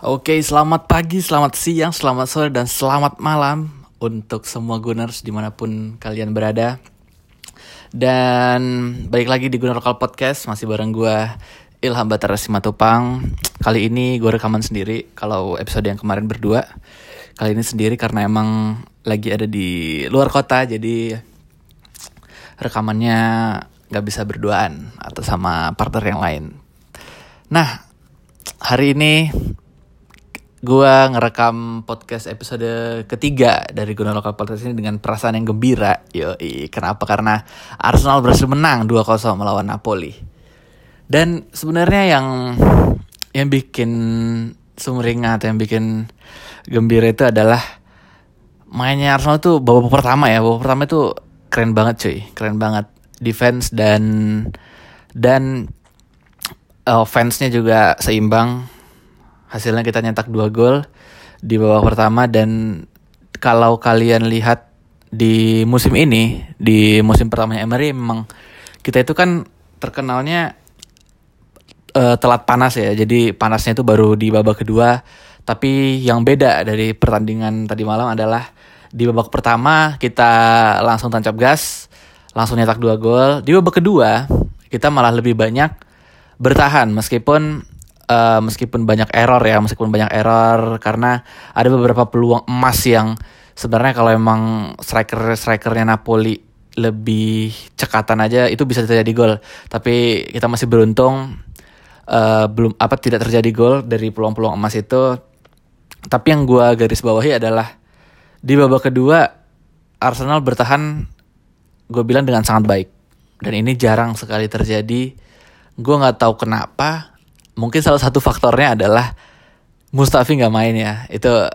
Oke, selamat pagi, selamat siang, selamat sore, dan selamat malam untuk semua Gunners di mana pun kalian berada. Dan balik lagi di Gunner Lokal Podcast, masih bareng gue Ilham Batara Simatupang. Kali ini gue rekaman sendiri, kalau episode yang kemarin berdua. Kali ini sendiri karena emang lagi ada di luar kota, jadi rekamannya gak bisa berduaan atau sama partner yang lain. Nah, hari ini gue ngerekam podcast episode ketiga dari Guna Lokal Podcast ini dengan perasaan yang gembira. Yo, kenapa? Karena Arsenal berhasil menang 2-0 melawan Napoli. Dan sebenarnya yang yang bikin sumringah yang bikin gembira itu adalah mainnya Arsenal tuh babak pertama ya. Babak pertama itu keren banget cuy, keren banget defense dan dan uh, fansnya juga seimbang hasilnya kita nyetak dua gol di babak pertama dan kalau kalian lihat di musim ini di musim pertamanya Emery memang kita itu kan terkenalnya uh, telat panas ya. Jadi panasnya itu baru di babak kedua. Tapi yang beda dari pertandingan tadi malam adalah di babak pertama kita langsung tancap gas langsung nyetak dua gol. Di babak kedua kita malah lebih banyak bertahan meskipun uh, meskipun banyak error ya meskipun banyak error karena ada beberapa peluang emas yang sebenarnya kalau emang striker strikernya Napoli lebih cekatan aja itu bisa terjadi gol. Tapi kita masih beruntung uh, belum apa tidak terjadi gol dari peluang-peluang emas itu. Tapi yang gue garis bawahi adalah di babak kedua Arsenal bertahan gue bilang dengan sangat baik. Dan ini jarang sekali terjadi. Gue nggak tahu kenapa mungkin salah satu faktornya adalah Mustafi nggak main ya. Itu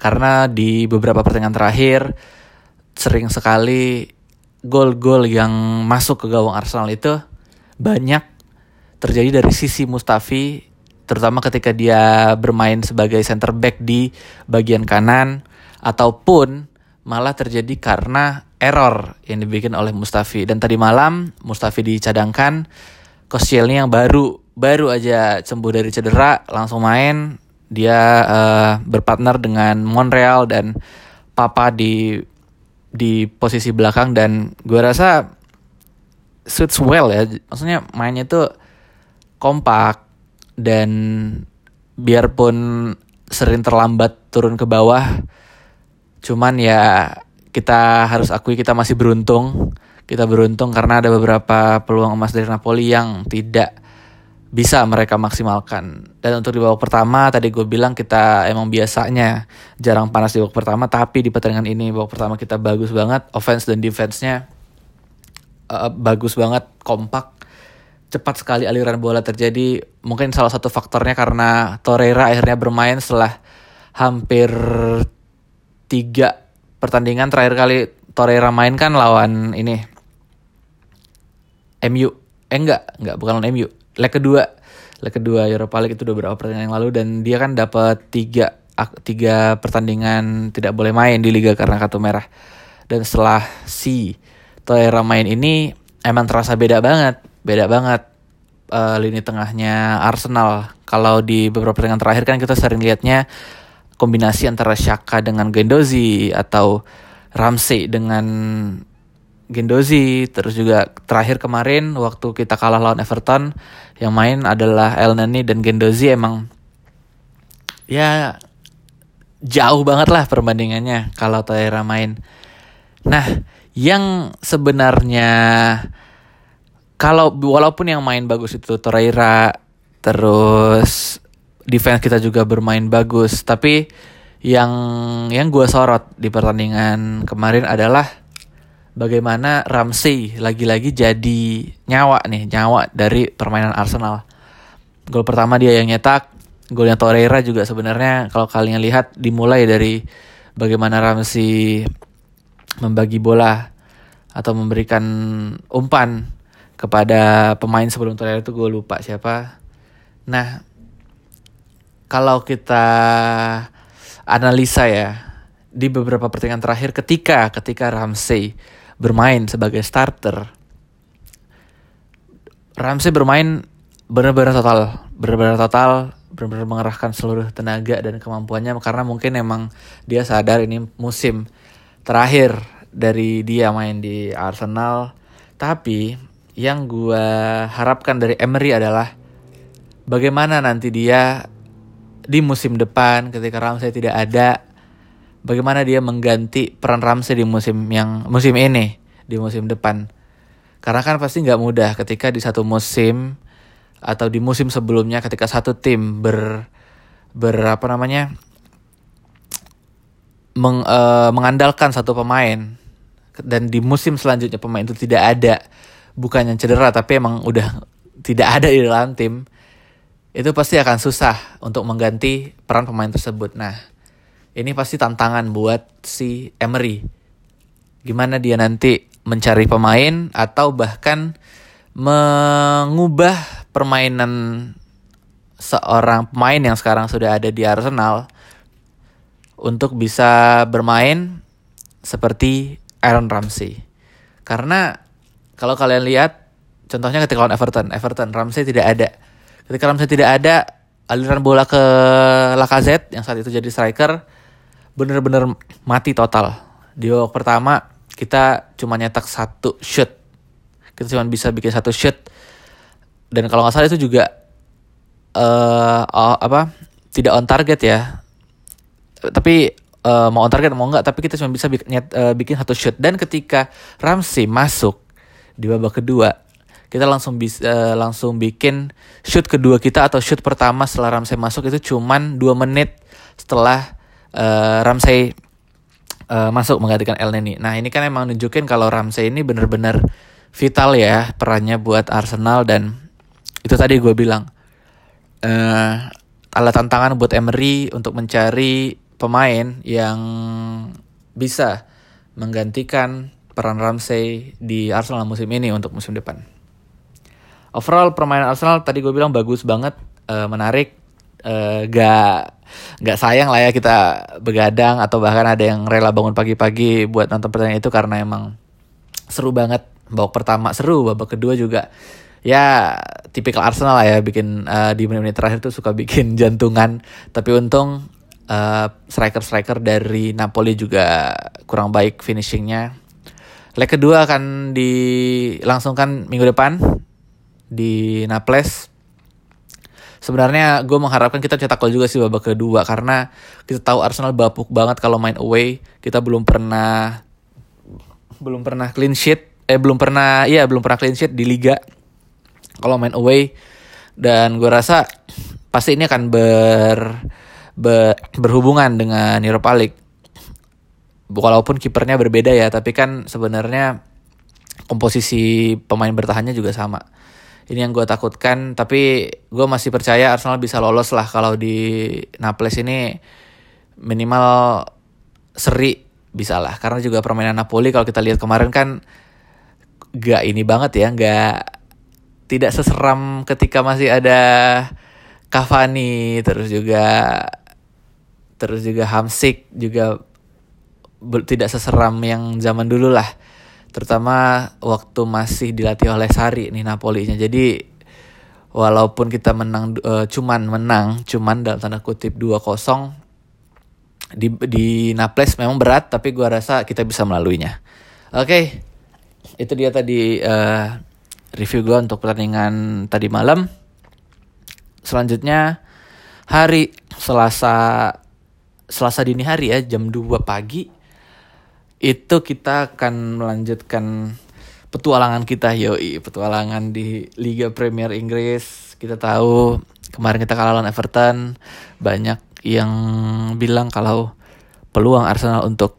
karena di beberapa pertandingan terakhir sering sekali gol-gol yang masuk ke gawang Arsenal itu banyak terjadi dari sisi Mustafi terutama ketika dia bermain sebagai center back di bagian kanan ataupun malah terjadi karena error yang dibikin oleh Mustafi. Dan tadi malam Mustafi dicadangkan Koscielny yang baru baru aja sembuh dari cedera langsung main. Dia uh, berpartner dengan Montreal dan Papa di di posisi belakang dan gue rasa suits well ya. Maksudnya mainnya tuh kompak dan biarpun sering terlambat turun ke bawah cuman ya kita harus akui kita masih beruntung. Kita beruntung karena ada beberapa peluang emas dari Napoli yang tidak bisa mereka maksimalkan. Dan untuk di babak pertama tadi gue bilang kita emang biasanya jarang panas di babak pertama, tapi di pertandingan ini babak pertama kita bagus banget, offense dan defense-nya uh, bagus banget, kompak, cepat sekali aliran bola terjadi. Mungkin salah satu faktornya karena Torreira akhirnya bermain setelah hampir tiga pertandingan terakhir kali Torreira main kan lawan ini MU eh enggak enggak bukan lawan MU leg kedua leg kedua Europa League itu udah berapa pertandingan yang lalu dan dia kan dapat tiga tiga pertandingan tidak boleh main di liga karena kartu merah. Dan setelah si Torreira main ini emang terasa beda banget beda banget uh, lini tengahnya Arsenal. Kalau di beberapa pertandingan terakhir kan kita sering lihatnya kombinasi antara Shaka dengan Gendozi atau Ramsey dengan Gendozi terus juga terakhir kemarin waktu kita kalah lawan Everton yang main adalah El Nani dan Gendozi emang ya jauh banget lah perbandingannya kalau Torreira main. Nah, yang sebenarnya kalau walaupun yang main bagus itu Torreira terus defense kita juga bermain bagus, tapi yang yang gue sorot di pertandingan kemarin adalah bagaimana Ramsey lagi-lagi jadi nyawa nih, nyawa dari permainan Arsenal. Gol pertama dia yang nyetak, golnya Torreira juga sebenarnya kalau kalian lihat dimulai dari bagaimana Ramsey membagi bola atau memberikan umpan kepada pemain sebelum Torreira itu gue lupa siapa. Nah, kalau kita analisa ya di beberapa pertandingan terakhir ketika ketika Ramsey bermain sebagai starter Ramsey bermain benar-benar total benar-benar total benar-benar mengerahkan seluruh tenaga dan kemampuannya karena mungkin emang dia sadar ini musim terakhir dari dia main di Arsenal. Tapi yang gue harapkan dari Emery adalah bagaimana nanti dia di musim depan ketika Ramsey tidak ada, bagaimana dia mengganti peran Ramsey di musim yang musim ini, di musim depan. Karena kan pasti nggak mudah ketika di satu musim atau di musim sebelumnya ketika satu tim ber berapa namanya meng, uh, mengandalkan satu pemain dan di musim selanjutnya pemain itu tidak ada bukan yang cedera tapi emang udah tidak ada di dalam tim itu pasti akan susah untuk mengganti peran pemain tersebut. Nah, ini pasti tantangan buat si Emery. Gimana dia nanti mencari pemain atau bahkan mengubah permainan seorang pemain yang sekarang sudah ada di Arsenal untuk bisa bermain seperti Aaron Ramsey. Karena kalau kalian lihat contohnya ketika lawan Everton, Everton Ramsey tidak ada. Ketika Ramsey tidak ada, aliran bola ke Lacazette yang saat itu jadi striker bener-bener mati total. Di babak pertama kita cuma nyetak satu shoot. Kita cuma bisa bikin satu shoot. Dan kalau nggak salah itu juga uh, uh, apa tidak on target ya tapi uh, mau on target mau enggak tapi kita cuma bisa bikin, uh, bikin satu shoot dan ketika Ramsey masuk di babak kedua kita langsung bisa uh, langsung bikin shoot kedua kita atau shoot pertama setelah Ramsey masuk itu cuman dua menit setelah uh, Ramsey uh, masuk menggantikan El Neni. Nah ini kan emang nunjukin kalau Ramsey ini bener-bener vital ya perannya buat Arsenal dan itu tadi gue bilang uh, ala tantangan buat Emery untuk mencari pemain yang bisa menggantikan peran Ramsey di Arsenal musim ini untuk musim depan. Overall permainan Arsenal tadi gue bilang bagus banget, uh, menarik, uh, gak gak sayang lah ya kita begadang atau bahkan ada yang rela bangun pagi-pagi buat nonton pertandingan itu karena emang seru banget. Babak pertama seru, babak kedua juga ya tipikal Arsenal lah ya bikin uh, di menit-menit terakhir tuh suka bikin jantungan tapi untung eh, striker-striker dari Napoli juga kurang baik finishingnya. Leg kedua akan dilangsungkan minggu depan di Naples. Sebenarnya gue mengharapkan kita cetak gol juga sih babak kedua karena kita tahu Arsenal bapuk banget kalau main away. Kita belum pernah belum pernah clean sheet, eh belum pernah iya belum pernah clean sheet di liga kalau main away dan gue rasa pasti ini akan ber ber, berhubungan dengan Europa League. Walaupun kipernya berbeda ya, tapi kan sebenarnya komposisi pemain bertahannya juga sama. Ini yang gue takutkan, tapi gue masih percaya Arsenal bisa lolos lah kalau di Naples ini minimal seri bisa lah. Karena juga permainan Napoli kalau kita lihat kemarin kan gak ini banget ya, gak tidak seseram ketika masih ada Cavani terus juga terus juga Hamsik juga tidak seseram yang zaman dulu lah terutama waktu masih dilatih oleh Sari nih Napoli-nya jadi walaupun kita menang uh, cuman menang cuman dalam tanda kutip 2-0 di di Naples memang berat tapi gua rasa kita bisa melaluinya. Oke. Okay. Itu dia tadi uh, review gua untuk pertandingan tadi malam. Selanjutnya hari Selasa Selasa dini hari ya jam 2 pagi itu kita akan melanjutkan petualangan kita yoi. Petualangan di Liga Premier Inggris. Kita tahu kemarin kita kalah lawan Everton. Banyak yang bilang kalau peluang Arsenal untuk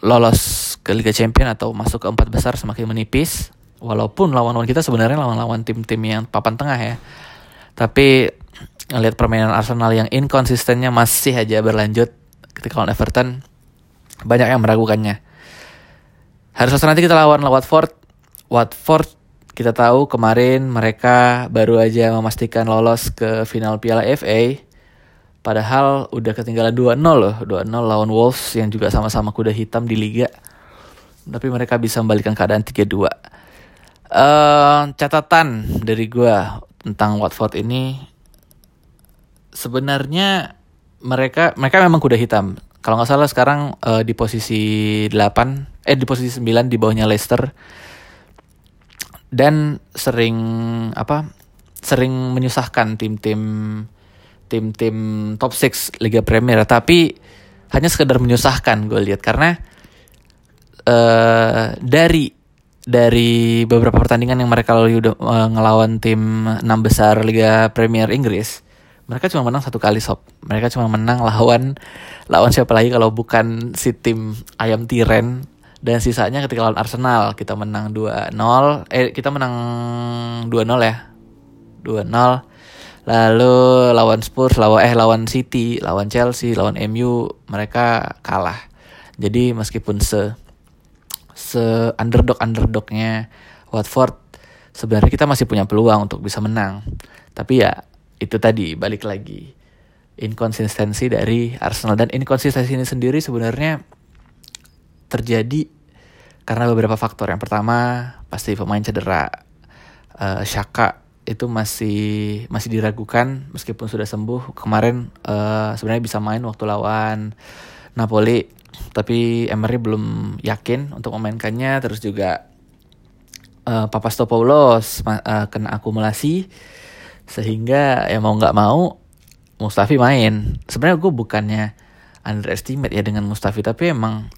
lolos ke Liga Champion atau masuk ke empat besar semakin menipis. Walaupun lawan-lawan kita sebenarnya lawan-lawan tim-tim yang papan tengah ya. Tapi ngelihat permainan Arsenal yang inkonsistennya masih aja berlanjut ketika lawan Everton banyak yang meragukannya. Selasa nanti kita lawan Watford. Watford kita tahu kemarin mereka baru aja memastikan lolos ke final Piala FA. Padahal udah ketinggalan 2-0 loh, 2-0 lawan Wolves yang juga sama-sama kuda hitam di liga. Tapi mereka bisa membalikan keadaan 3-2. Uh, catatan dari gue tentang Watford ini sebenarnya mereka mereka memang kuda hitam. Kalau nggak salah sekarang uh, di posisi 8 eh di posisi 9 di bawahnya Leicester. Dan sering apa? sering menyusahkan tim-tim tim-tim top 6 Liga Premier tapi hanya sekedar menyusahkan gue lihat karena uh, dari dari beberapa pertandingan yang mereka lalu uh, ngelawan tim enam besar Liga Premier Inggris mereka cuma menang satu kali sob. Mereka cuma menang lawan lawan siapa lagi kalau bukan si tim ayam tiren. Dan sisanya ketika lawan Arsenal kita menang 2-0 eh kita menang 2-0 ya? 2-0 lalu lawan Spurs lawan eh lawan City lawan Chelsea lawan MU mereka kalah. Jadi meskipun se se underdog underdognya Watford sebenarnya kita masih punya peluang untuk bisa menang. Tapi ya itu tadi balik lagi. Inkonsistensi dari Arsenal. Dan inkonsistensi ini sendiri sebenarnya terjadi karena beberapa faktor. Yang pertama pasti pemain cedera. Uh, Shaka itu masih masih diragukan meskipun sudah sembuh. Kemarin uh, sebenarnya bisa main waktu lawan Napoli tapi Emery belum yakin untuk memainkannya. Terus juga uh, Papastopoulos uh, kena akumulasi sehingga ya mau nggak mau Mustafi main. Sebenarnya gue bukannya underestimate ya dengan Mustafi tapi emang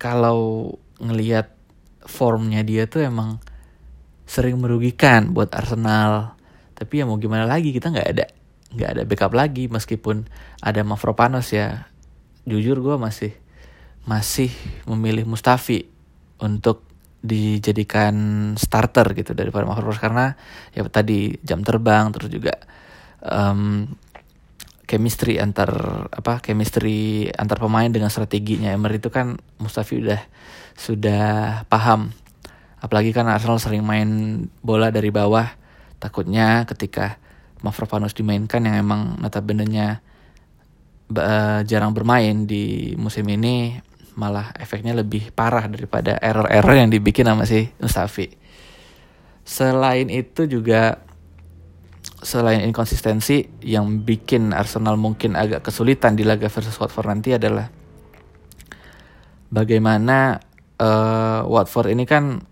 kalau ngelihat formnya dia tuh emang sering merugikan buat Arsenal. Tapi ya mau gimana lagi kita nggak ada nggak ada backup lagi meskipun ada Mavropanos ya. Jujur gue masih masih memilih Mustafi untuk dijadikan starter gitu daripada Mahrez karena ya tadi jam terbang terus juga um, chemistry antar apa chemistry antar pemain dengan strateginya Emery itu kan Mustafi udah sudah paham. Apalagi kan Arsenal sering main bola dari bawah. Takutnya ketika Mavropanos dimainkan yang emang notabene-nya uh, jarang bermain di musim ini malah efeknya lebih parah daripada error-error yang dibikin sama si Mustafi. Selain itu juga selain inkonsistensi yang bikin Arsenal mungkin agak kesulitan di laga versus Watford nanti adalah bagaimana uh, Watford ini kan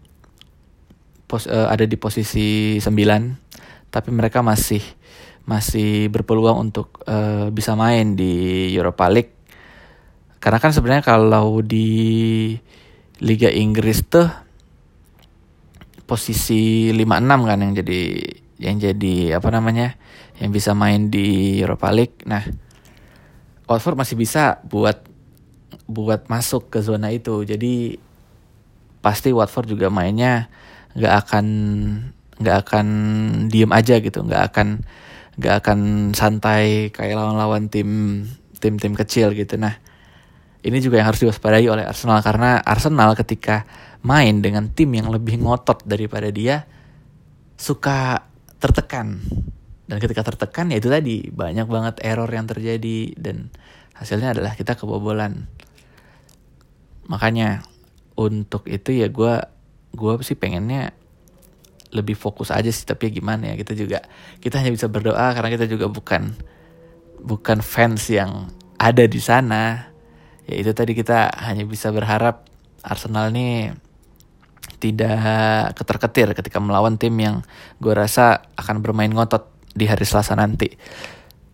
pos, uh, ada di posisi 9 tapi mereka masih masih berpeluang untuk uh, bisa main di Europa League karena kan sebenarnya kalau di Liga Inggris tuh posisi 56 kan yang jadi yang jadi apa namanya yang bisa main di Europa League. Nah, Watford masih bisa buat buat masuk ke zona itu. Jadi pasti Watford juga mainnya nggak akan nggak akan diem aja gitu, nggak akan gak akan santai kayak lawan-lawan tim tim-tim kecil gitu. Nah, ini juga yang harus diwaspadai oleh Arsenal karena Arsenal ketika main dengan tim yang lebih ngotot daripada dia suka tertekan. Dan ketika tertekan ya itu tadi banyak banget error yang terjadi dan hasilnya adalah kita kebobolan. Makanya untuk itu ya gue gue sih pengennya lebih fokus aja sih tapi ya gimana ya kita juga kita hanya bisa berdoa karena kita juga bukan bukan fans yang ada di sana ya itu tadi kita hanya bisa berharap Arsenal nih tidak keterketir ketika melawan tim yang gue rasa akan bermain ngotot di hari Selasa nanti.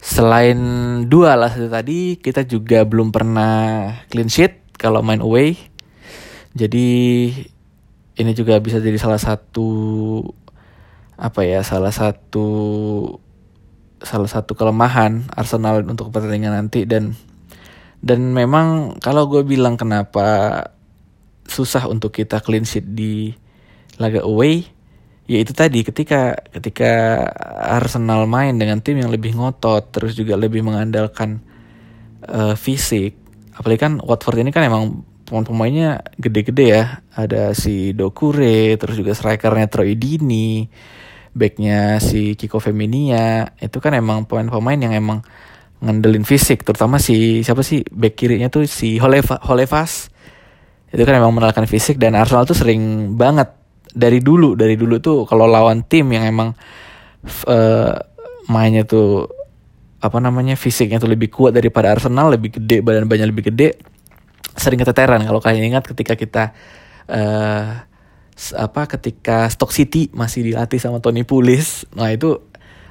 Selain dua lah itu tadi, kita juga belum pernah clean sheet kalau main away. Jadi ini juga bisa jadi salah satu apa ya salah satu salah satu kelemahan Arsenal untuk pertandingan nanti dan dan memang kalau gue bilang kenapa susah untuk kita clean sheet di laga away ya itu tadi ketika ketika Arsenal main dengan tim yang lebih ngotot terus juga lebih mengandalkan uh, fisik apalagi kan Watford ini kan emang pemain-pemainnya gede-gede ya. Ada si Dokure, terus juga strikernya Troy Dini, backnya si Kiko Feminia. Itu kan emang pemain-pemain yang emang ngandelin fisik, terutama si siapa sih back kirinya tuh si Holeva, Holevas. Itu kan emang menalkan fisik dan Arsenal tuh sering banget dari dulu dari dulu tuh kalau lawan tim yang emang uh, mainnya tuh apa namanya fisiknya tuh lebih kuat daripada Arsenal lebih gede badan banyak lebih gede sering keteteran kalau kalian ingat ketika kita uh, apa ketika Stock City masih dilatih sama Tony Pulis nah itu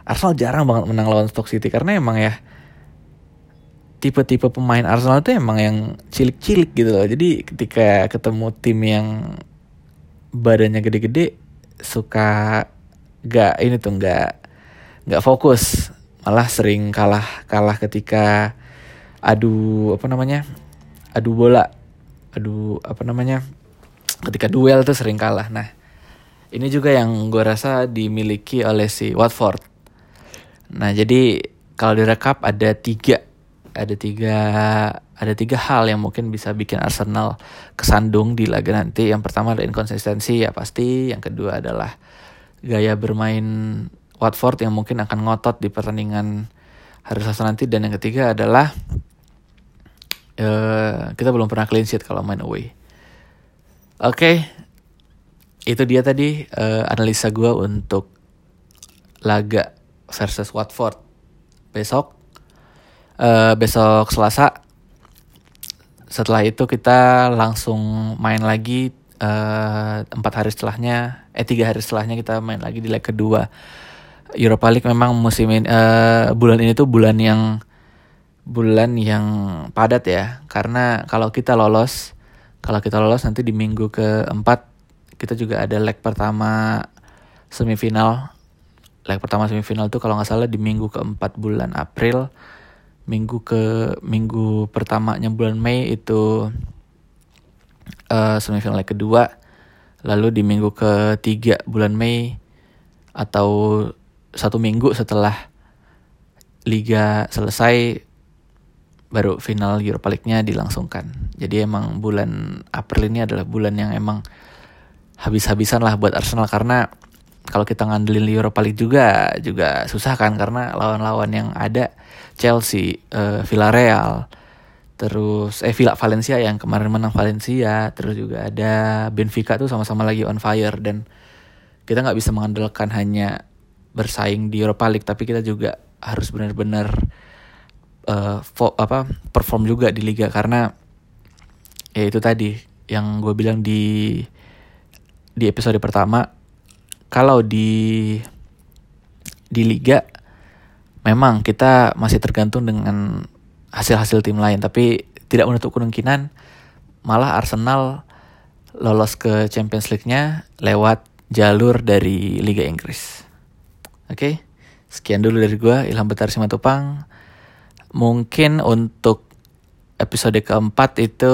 Arsenal jarang banget menang lawan Stock City karena emang ya tipe-tipe pemain Arsenal itu emang yang cilik-cilik gitu loh. Jadi ketika ketemu tim yang badannya gede-gede suka gak ini tuh gak gak fokus. Malah sering kalah kalah ketika adu apa namanya adu bola. Adu apa namanya ketika duel tuh sering kalah. Nah ini juga yang gue rasa dimiliki oleh si Watford. Nah jadi kalau direkap ada tiga ada tiga ada tiga hal yang mungkin bisa bikin Arsenal kesandung di laga nanti yang pertama adalah inkonsistensi ya pasti yang kedua adalah gaya bermain Watford yang mungkin akan ngotot di pertandingan hari Selasa nanti dan yang ketiga adalah uh, kita belum pernah clean sheet kalau main away. Oke, okay. itu dia tadi uh, analisa gue untuk laga versus Watford besok. Uh, besok Selasa. Setelah itu kita langsung main lagi empat uh, hari setelahnya, eh tiga hari setelahnya kita main lagi di leg kedua. Europa League memang musim ini, uh, bulan ini tuh bulan yang bulan yang padat ya karena kalau kita lolos kalau kita lolos nanti di minggu keempat kita juga ada leg pertama semifinal leg pertama semifinal itu kalau nggak salah di minggu keempat bulan April minggu ke minggu pertamanya bulan Mei itu uh, semifinal leg kedua. Lalu di minggu ketiga bulan Mei atau satu minggu setelah liga selesai baru final Europa League-nya dilangsungkan. Jadi emang bulan April ini adalah bulan yang emang habis-habisan lah buat Arsenal. Karena kalau kita ngandelin Europa League juga juga susah kan. Karena lawan-lawan yang ada Chelsea, uh, Villarreal, terus eh Villa Valencia yang kemarin menang Valencia, terus juga ada Benfica tuh sama-sama lagi on fire dan kita nggak bisa mengandalkan hanya bersaing di Europa League tapi kita juga harus benar-benar uh, apa perform juga di liga karena ya itu tadi yang gue bilang di di episode pertama kalau di di liga memang kita masih tergantung dengan hasil-hasil tim lain tapi tidak menutup kemungkinan malah Arsenal lolos ke Champions League-nya lewat jalur dari Liga Inggris. Oke, okay? sekian dulu dari gue Ilham Betar Simatupang mungkin untuk episode keempat itu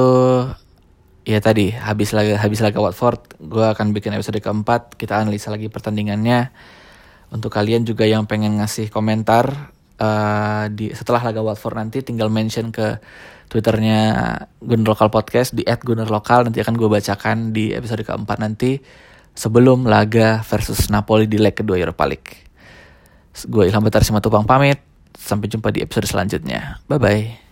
ya tadi habis lagi habis laga Watford gue akan bikin episode keempat kita analisa lagi pertandingannya untuk kalian juga yang pengen ngasih komentar uh, di setelah laga Watford nanti tinggal mention ke twitternya Gunner Lokal Podcast di @gunnerlokal nanti akan gue bacakan di episode keempat nanti sebelum laga versus Napoli di leg kedua Europa League. Gue Ilham Betar Simatupang pamit. Sampai jumpa di episode selanjutnya. Bye bye.